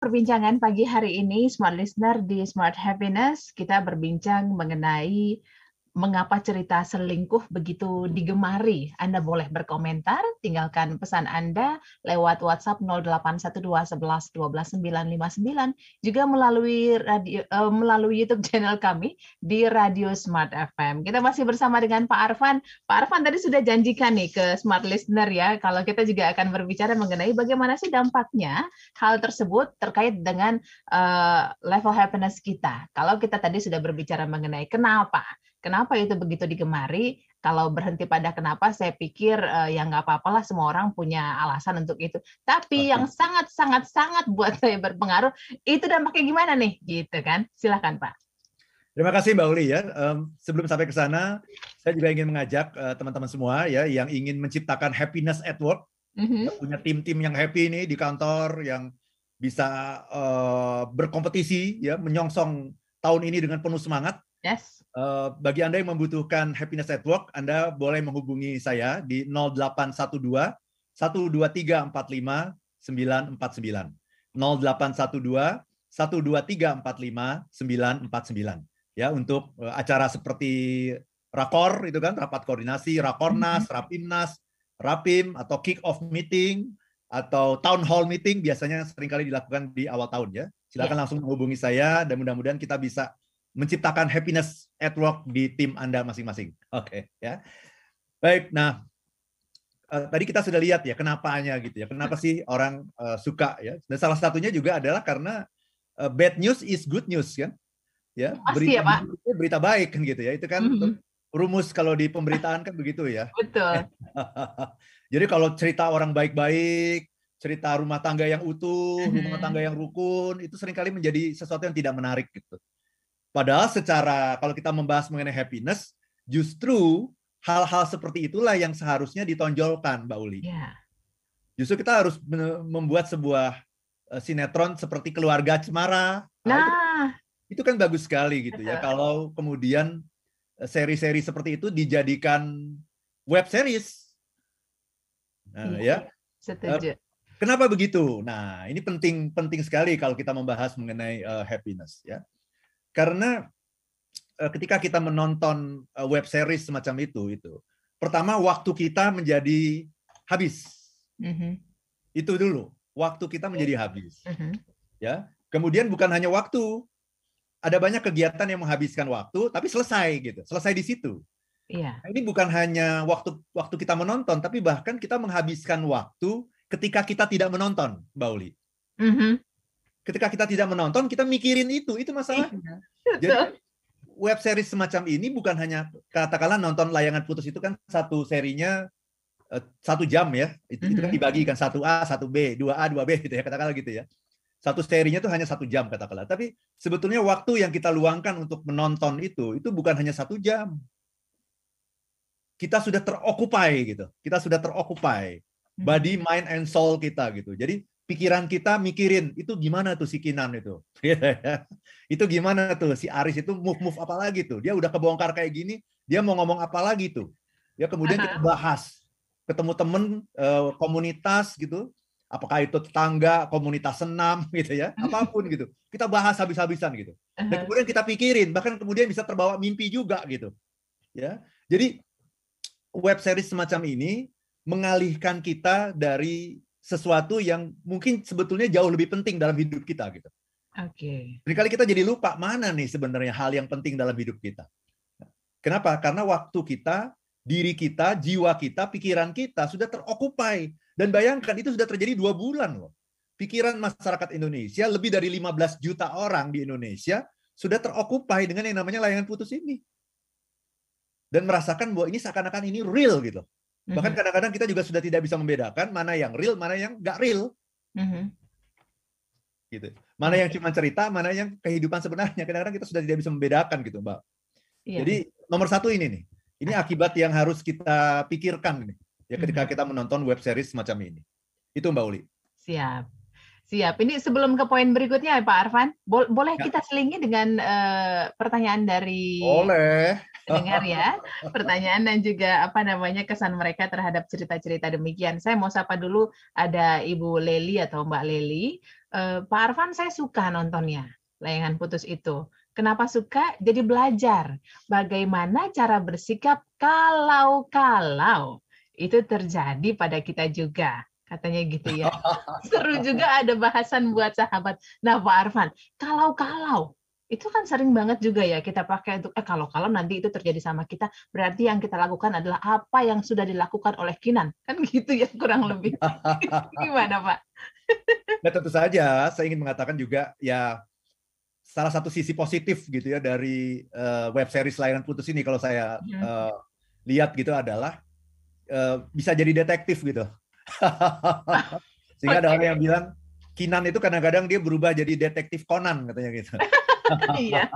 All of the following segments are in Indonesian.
perbincangan pagi hari ini, Smart Listener di Smart Happiness, kita berbincang mengenai mengapa cerita selingkuh begitu digemari. Anda boleh berkomentar, tinggalkan pesan Anda lewat WhatsApp 0812 11 12 959, juga melalui radio uh, melalui YouTube channel kami di Radio Smart FM. Kita masih bersama dengan Pak Arfan. Pak Arfan tadi sudah janjikan nih ke Smart Listener ya, kalau kita juga akan berbicara mengenai bagaimana sih dampaknya hal tersebut terkait dengan uh, level happiness kita. Kalau kita tadi sudah berbicara mengenai kenapa Kenapa itu begitu digemari? Kalau berhenti pada kenapa, saya pikir uh, ya nggak apa-apalah semua orang punya alasan untuk itu. Tapi okay. yang sangat sangat sangat buat saya berpengaruh itu dampaknya gimana nih, gitu kan? Silahkan Pak. Terima kasih Mbak Uli ya. Um, sebelum sampai ke sana, saya juga ingin mengajak teman teman-teman semua ya yang ingin menciptakan happiness at work, mm-hmm. punya tim-tim yang happy nih di kantor yang bisa uh, berkompetisi ya menyongsong tahun ini dengan penuh semangat. Yes. Eh, bagi Anda yang membutuhkan Happiness at Work, Anda boleh menghubungi saya di 0812 12345 949. 0812 12345 949 ya untuk uh, acara seperti rakor itu kan rapat koordinasi, rakornas, mm-hmm. rapimnas, rapim atau kick off meeting atau town hall meeting biasanya sering kali dilakukan di awal tahun ya. Silakan yeah. langsung menghubungi saya dan mudah-mudahan kita bisa menciptakan happiness at work di tim Anda masing-masing. Oke, okay, ya. Baik, nah uh, tadi kita sudah lihat ya kenapanya gitu ya. Kenapa sih orang uh, suka ya? Dan salah satunya juga adalah karena uh, bad news is good news kan? Ya, Pasti berita, ya, Pak. berita baik kan gitu ya. Itu kan mm -hmm. rumus kalau di pemberitaan kan begitu ya. Betul. Jadi kalau cerita orang baik-baik, cerita rumah tangga yang utuh, rumah tangga yang rukun, itu sering kali menjadi sesuatu yang tidak menarik gitu. Padahal secara kalau kita membahas mengenai happiness, justru hal-hal seperti itulah yang seharusnya ditonjolkan, Mbak Uli. Yeah. Justru kita harus membuat sebuah eh, sinetron seperti Keluarga Cemara. Nah, nah itu, itu kan bagus sekali gitu ya. Kalau kemudian eh, seri-seri seperti itu dijadikan web series. Nah, yeah, ya. Setuju. Kenapa begitu? Nah, ini penting penting sekali kalau kita membahas mengenai uh, happiness ya. Karena uh, ketika kita menonton uh, web series semacam itu, itu pertama waktu kita menjadi habis. Mm-hmm. Itu dulu, waktu kita menjadi habis. Mm-hmm. Ya, kemudian bukan hanya waktu, ada banyak kegiatan yang menghabiskan waktu, tapi selesai gitu, selesai di situ. Iya. Nah, ini bukan hanya waktu waktu kita menonton, tapi bahkan kita menghabiskan waktu ketika kita tidak menonton, Mbak Uli. Mm-hmm ketika kita tidak menonton kita mikirin itu. Itu masalah iya, jadi web series semacam ini bukan hanya katakanlah nonton layangan putus itu kan satu serinya uh, satu jam ya. Itu, mm-hmm. itu kan mhm. dibagi kan satu A satu B dua A dua B gitu ya katakanlah gitu ya. Satu serinya itu hanya satu jam katakanlah. Tapi sebetulnya waktu yang kita luangkan untuk menonton itu itu bukan hanya satu jam. Kita sudah terokupai gitu. Kita sudah terokupai. Mhm. body mind and soul kita gitu. Jadi pikiran kita mikirin itu gimana tuh si Kinan itu. itu gimana tuh si Aris itu move-move apa lagi tuh. Dia udah kebongkar kayak gini, dia mau ngomong apa lagi tuh. Ya kemudian kita bahas. Ketemu temen eh, komunitas gitu, apakah itu tetangga, komunitas senam gitu ya, apa pun gitu. Kita bahas habis-habisan gitu. Dan kemudian kita pikirin, bahkan kemudian bisa terbawa mimpi juga gitu. Ya. Jadi web series semacam ini mengalihkan kita dari sesuatu yang mungkin sebetulnya jauh lebih penting dalam hidup kita gitu. Oke. Okay. kali kita jadi lupa mana nih sebenarnya hal yang penting dalam hidup kita. Kenapa? Karena waktu kita, diri kita, jiwa kita, pikiran kita sudah terokupai. Dan bayangkan itu sudah terjadi dua bulan loh. Pikiran masyarakat Indonesia, lebih dari 15 juta orang di Indonesia sudah terokupai dengan yang namanya layangan putus ini. Dan merasakan bahwa ini seakan-akan ini real gitu. Bahkan mhm. kadang-kadang kita juga sudah tidak bisa membedakan mana yang real, mana yang nggak real. Mm-hmm. Gitu. Mana yang cuma cerita, mana yang kehidupan sebenarnya. Kadang-kadang kita sudah tidak bisa membedakan gitu, Mbak. Iya. Jadi nomor satu ini nih. Ini akibat yang harus kita pikirkan nih. Ya ketika mm-hmm. kita menonton web series semacam ini. Itu Mbak Uli. Siap. Siap. Ini sebelum ke poin berikutnya Pak Arfan, boleh ya. kita selingi dengan uh, pertanyaan dari Boleh. Dengar ya, pertanyaan dan juga apa namanya kesan mereka terhadap cerita-cerita demikian. Saya mau sapa dulu ada Ibu Leli atau Mbak Leli. Uh, Pak Arfan saya suka nontonnya layangan putus itu. Kenapa suka? Jadi belajar bagaimana cara bersikap kalau-kalau itu terjadi pada kita juga. Katanya gitu ya. Seru juga ada bahasan buat sahabat. Nah Pak Arfan, kalau-kalau itu kan sering banget juga ya kita pakai untuk eh kalau kalau nanti itu terjadi sama kita berarti yang kita lakukan adalah apa yang sudah dilakukan oleh Kinan. Kan gitu ya kurang lebih. Gimana Pak? Nah tentu saja saya ingin mengatakan juga ya salah satu sisi positif gitu ya dari uh, web series layanan putus ini kalau saya uh, lihat gitu adalah uh, bisa jadi detektif gitu. Sehingga okay. ada orang yang bilang Kinan itu kadang-kadang dia berubah jadi detektif Conan katanya gitu Iya.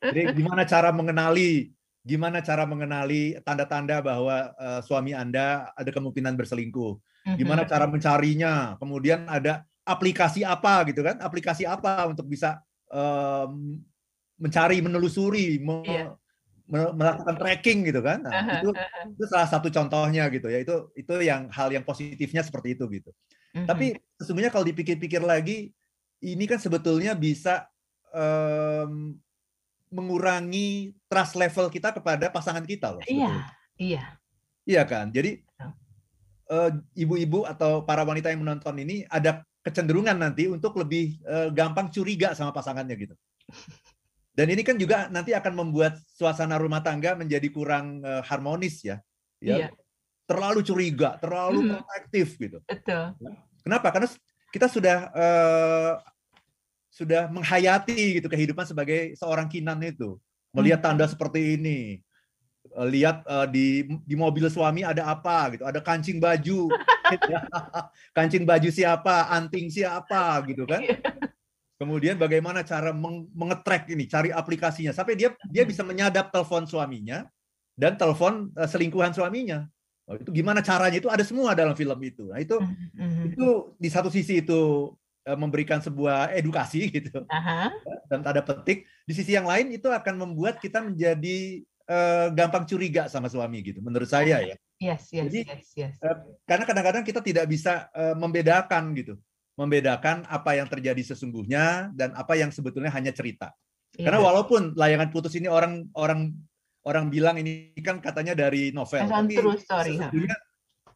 Jadi gimana cara mengenali gimana cara mengenali tanda-tanda bahwa uh, suami Anda ada kemungkinan berselingkuh? Mhm. Gimana cara mencarinya? Kemudian ada aplikasi apa gitu kan? Aplikasi apa untuk bisa um, mencari, menelusuri, me yeah. melakukan tracking gitu kan? Nah, itu, itu salah satu contohnya gitu ya. Itu itu yang hal yang positifnya seperti itu gitu. Mm -hmm. Tapi sesungguhnya kalau dipikir-pikir lagi, ini kan sebetulnya bisa um, mengurangi trust level kita kepada pasangan kita loh. Iya, iya. Iya kan. Jadi uh, ibu-ibu atau para wanita yang menonton ini ada kecenderungan nanti untuk lebih uh, gampang curiga sama pasangannya gitu. Dan ini kan juga nanti akan membuat suasana rumah tangga menjadi kurang uh, harmonis ya. ya. Iya. Terlalu curiga, terlalu hmm. protektif gitu. Betul. Kenapa? Karena kita sudah uh, sudah menghayati gitu kehidupan sebagai seorang kinan itu. Melihat tanda hmm. seperti ini. Eh, lihat uh, di di mobil suami ada apa gitu. Ada kancing baju. Kancing baju siapa? Anting siapa? Gitu kan. Iya. kemudian bagaimana cara meng mengetrack ini cari aplikasinya. Sampai dia dia bisa menyadap telepon suaminya dan telepon uh, selingkuhan suaminya. Oh, itu gimana caranya? Itu ada semua dalam film itu. Nah itu mm -hmm. itu di satu sisi itu memberikan sebuah edukasi gitu Aha. dan tanda petik di sisi yang lain itu akan membuat kita menjadi uh, gampang curiga sama suami gitu menurut saya ya yes yes jadi yes, yes. Uh, karena kadang-kadang kita tidak bisa uh, membedakan gitu membedakan apa yang terjadi sesungguhnya dan apa yang sebetulnya hanya cerita yeah. karena walaupun layangan putus ini orang orang orang bilang ini kan katanya dari novel tapi sesungguhnya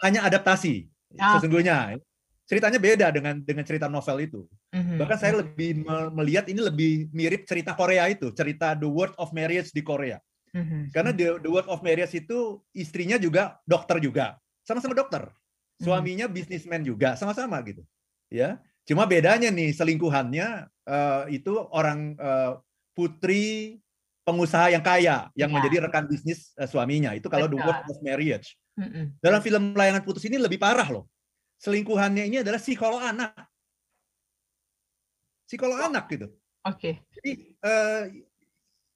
hanya adaptasi ah. sesungguhnya ceritanya beda dengan dengan cerita novel itu. Mm-hmm. Bahkan saya lebih melihat ini lebih mirip cerita Korea itu, cerita The World of Marriage di Korea. Mm-hmm. Karena The, The World of Marriage itu istrinya juga dokter juga, sama-sama dokter. Mhm. Suaminya mm-hmm. bisnismen juga, sama-sama gitu. Ya, cuma bedanya nih selingkuhannya uh, itu orang uh, putri pengusaha yang kaya yang yeah. menjadi rekan bisnis uh, suaminya. Itu kalau Betul. The World of Marriage. Mm-hmm. Dalam film Layangan Putus ini lebih parah loh selingkuhannya ini adalah psikolog anak. Psikolog oh. anak gitu. Oke. Okay. Jadi uh,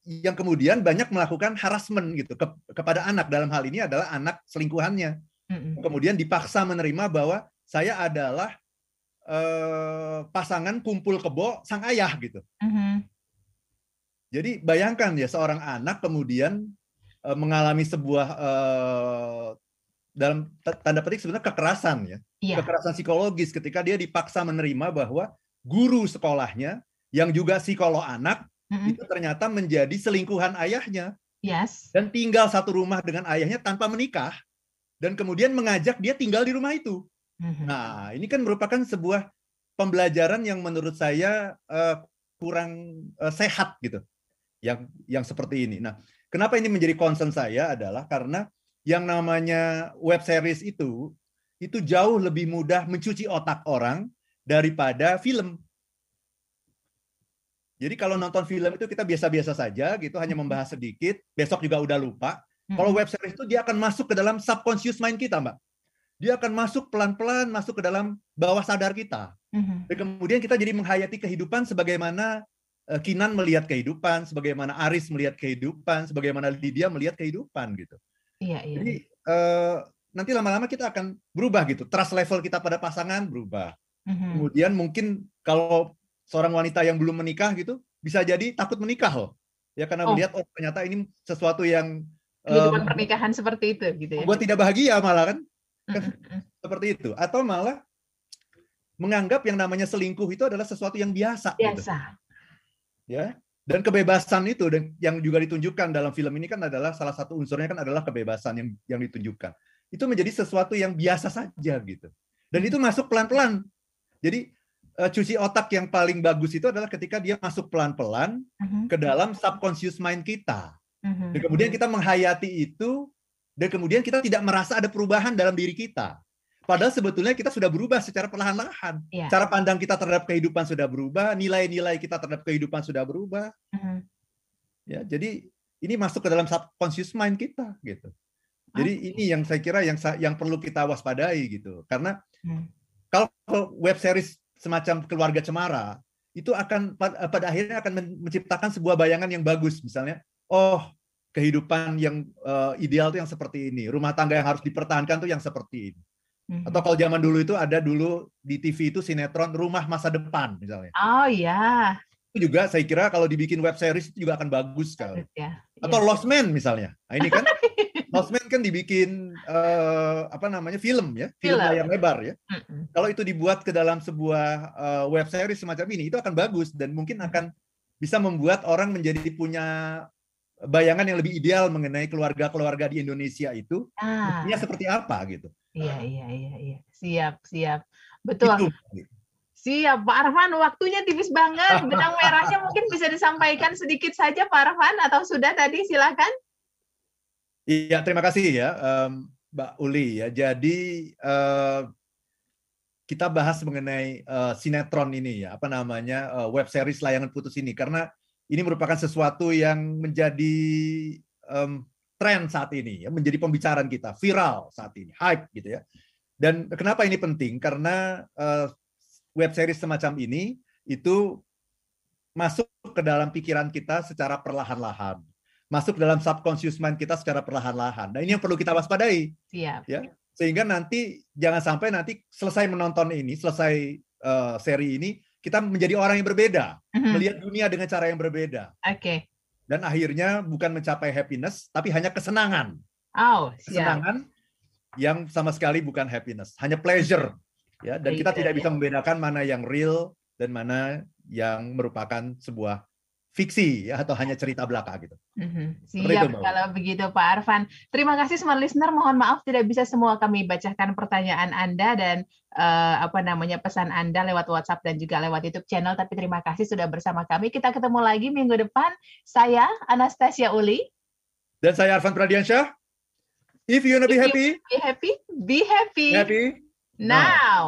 yang kemudian banyak melakukan harassment gitu ke, kepada anak dalam hal ini adalah anak selingkuhannya. Mm-hmm. Kemudian dipaksa menerima bahwa saya adalah uh, pasangan kumpul kebo sang ayah gitu. Mm-hmm. Jadi bayangkan ya seorang anak kemudian uh, mengalami sebuah uh, dalam tanda petik sebenarnya kekerasan ya. Iya. Kekerasan psikologis ketika dia dipaksa menerima bahwa guru sekolahnya yang juga psikolog anak mm-hmm. itu ternyata menjadi selingkuhan ayahnya. Yes. Dan tinggal satu rumah dengan ayahnya tanpa menikah dan kemudian mengajak dia tinggal di rumah itu. Mm-hmm. Nah, ini kan merupakan sebuah pembelajaran yang menurut saya uh, kurang uh, sehat gitu. Yang yang seperti ini. Nah, kenapa ini menjadi concern saya adalah karena yang namanya web series itu itu jauh lebih mudah mencuci otak orang daripada film. Jadi kalau nonton film itu kita biasa-biasa saja gitu, hanya mm-hmm. membahas sedikit, besok juga udah lupa. Kalau mm-hmm. web series itu dia akan masuk ke dalam subconscious mind kita, Mbak. Dia akan masuk pelan-pelan masuk ke dalam bawah sadar kita. Mm-hmm. Dan kemudian kita jadi menghayati kehidupan sebagaimana eh, Kinan melihat kehidupan, sebagaimana Aris melihat kehidupan, sebagaimana Lydia melihat kehidupan gitu. Iya, iya. Jadi uh, nanti lama-lama kita akan berubah gitu. Trust level kita pada pasangan berubah. Mm-hmm. Kemudian mungkin kalau seorang wanita yang belum menikah gitu bisa jadi takut menikah loh. Ya karena oh. melihat oh ternyata ini sesuatu yang kehidupan um, pernikahan seperti itu gitu ya. Buat tidak bahagia malah kan. kan seperti itu. Atau malah menganggap yang namanya selingkuh itu adalah sesuatu yang biasa. gitu. Biasa. ya dan kebebasan itu dan yang juga ditunjukkan dalam film ini kan adalah salah satu unsurnya kan adalah kebebasan yang yang ditunjukkan. Itu menjadi sesuatu yang biasa saja gitu. Dan itu masuk pelan-pelan. Jadi eh, cuci otak yang paling bagus itu adalah ketika dia masuk pelan-pelan Mhm, ke dalam subconscious mind kita. Mhm. dan kemudian kita menghayati itu dan kemudian kita tidak merasa ada perubahan dalam diri kita padahal sebetulnya kita sudah berubah secara perlahan-lahan Iya. cara pandang kita terhadap kehidupan sudah berubah nilai-nilai kita terhadap kehidupan sudah berubah Mhm. ya jadi ini masuk ke dalam subconscious mind kita gitu jadi Oke. ini yang saya kira yang yang perlu kita waspadai gitu karena Hmm. kalau web series semacam keluarga cemara itu akan pad- pada akhirnya akan men- menciptakan sebuah bayangan yang bagus misalnya oh kehidupan yang eh, ideal tuh yang seperti ini rumah tangga yang harus dipertahankan tuh yang seperti ini Mhm. atau kalau zaman dulu itu ada dulu di TV itu sinetron rumah masa depan misalnya Oh ya, itu juga saya kira kalau dibikin web series itu juga akan bagus sekali bagus ya. atau Iya. Lost Man misalnya. Nah, ini kan Lost Man kan dibikin eh, apa namanya film ya, film Film. layar lebar ya. Mm-mm. Kalau itu dibuat ke dalam sebuah eh, web series semacam ini, itu akan bagus dan mungkin akan bisa membuat orang menjadi punya bayangan yang lebih ideal mengenai keluarga-keluarga di Indonesia itu Ah, seperti apa gitu. iya iya iya iya. Siap, siap. Betul. Itu. Siap, Pak Arfan. Waktunya tipis banget. Benang merahnya mungkin bisa disampaikan sedikit saja, Pak Arfan, atau sudah tadi? Silakan. Iya, terima kasih ya, em, Mbak Uli ya. Jadi eh, kita bahas mengenai eh, sinetron ini ya, apa namanya eh, web series layangan putus ini karena ini merupakan sesuatu yang menjadi em, tren saat ini ya, menjadi pembicaraan kita, viral saat ini, hype gitu ya. Dan kenapa ini penting? Karena eh, web series semacam ini itu masuk ke dalam pikiran kita secara perlahan-lahan masuk dalam subconscious mind kita secara perlahan-lahan. Nah ini yang perlu kita waspadai Siap. sehingga nanti jangan sampai nanti selesai menonton ini, selesai eh, seri ini kita menjadi orang yang berbeda, Mhm. melihat dunia dengan cara yang berbeda Oke. dan akhirnya bukan mencapai happiness tapi hanya kesenangan, Oh, kesenangan yang sama sekali bukan happiness, hanya pleasure ya dan kita tidak ya. bisa membedakan mana yang real dan mana yang merupakan sebuah fiksi ya atau hanya cerita belaka gitu. Mhm. Seperti Siap itu, kalau begitu Pak Arfan. Terima kasih smart listener. Mohon maaf tidak bisa semua kami bacakan pertanyaan Anda dan eh, apa namanya pesan Anda lewat WhatsApp dan juga lewat YouTube channel. Tapi terima kasih sudah bersama kami. Kita ketemu lagi minggu depan. Saya Anastasia Uli. Dan saya Arfan Pradiansyah. If you wanna be If happy, Be happy. Be happy. happy now.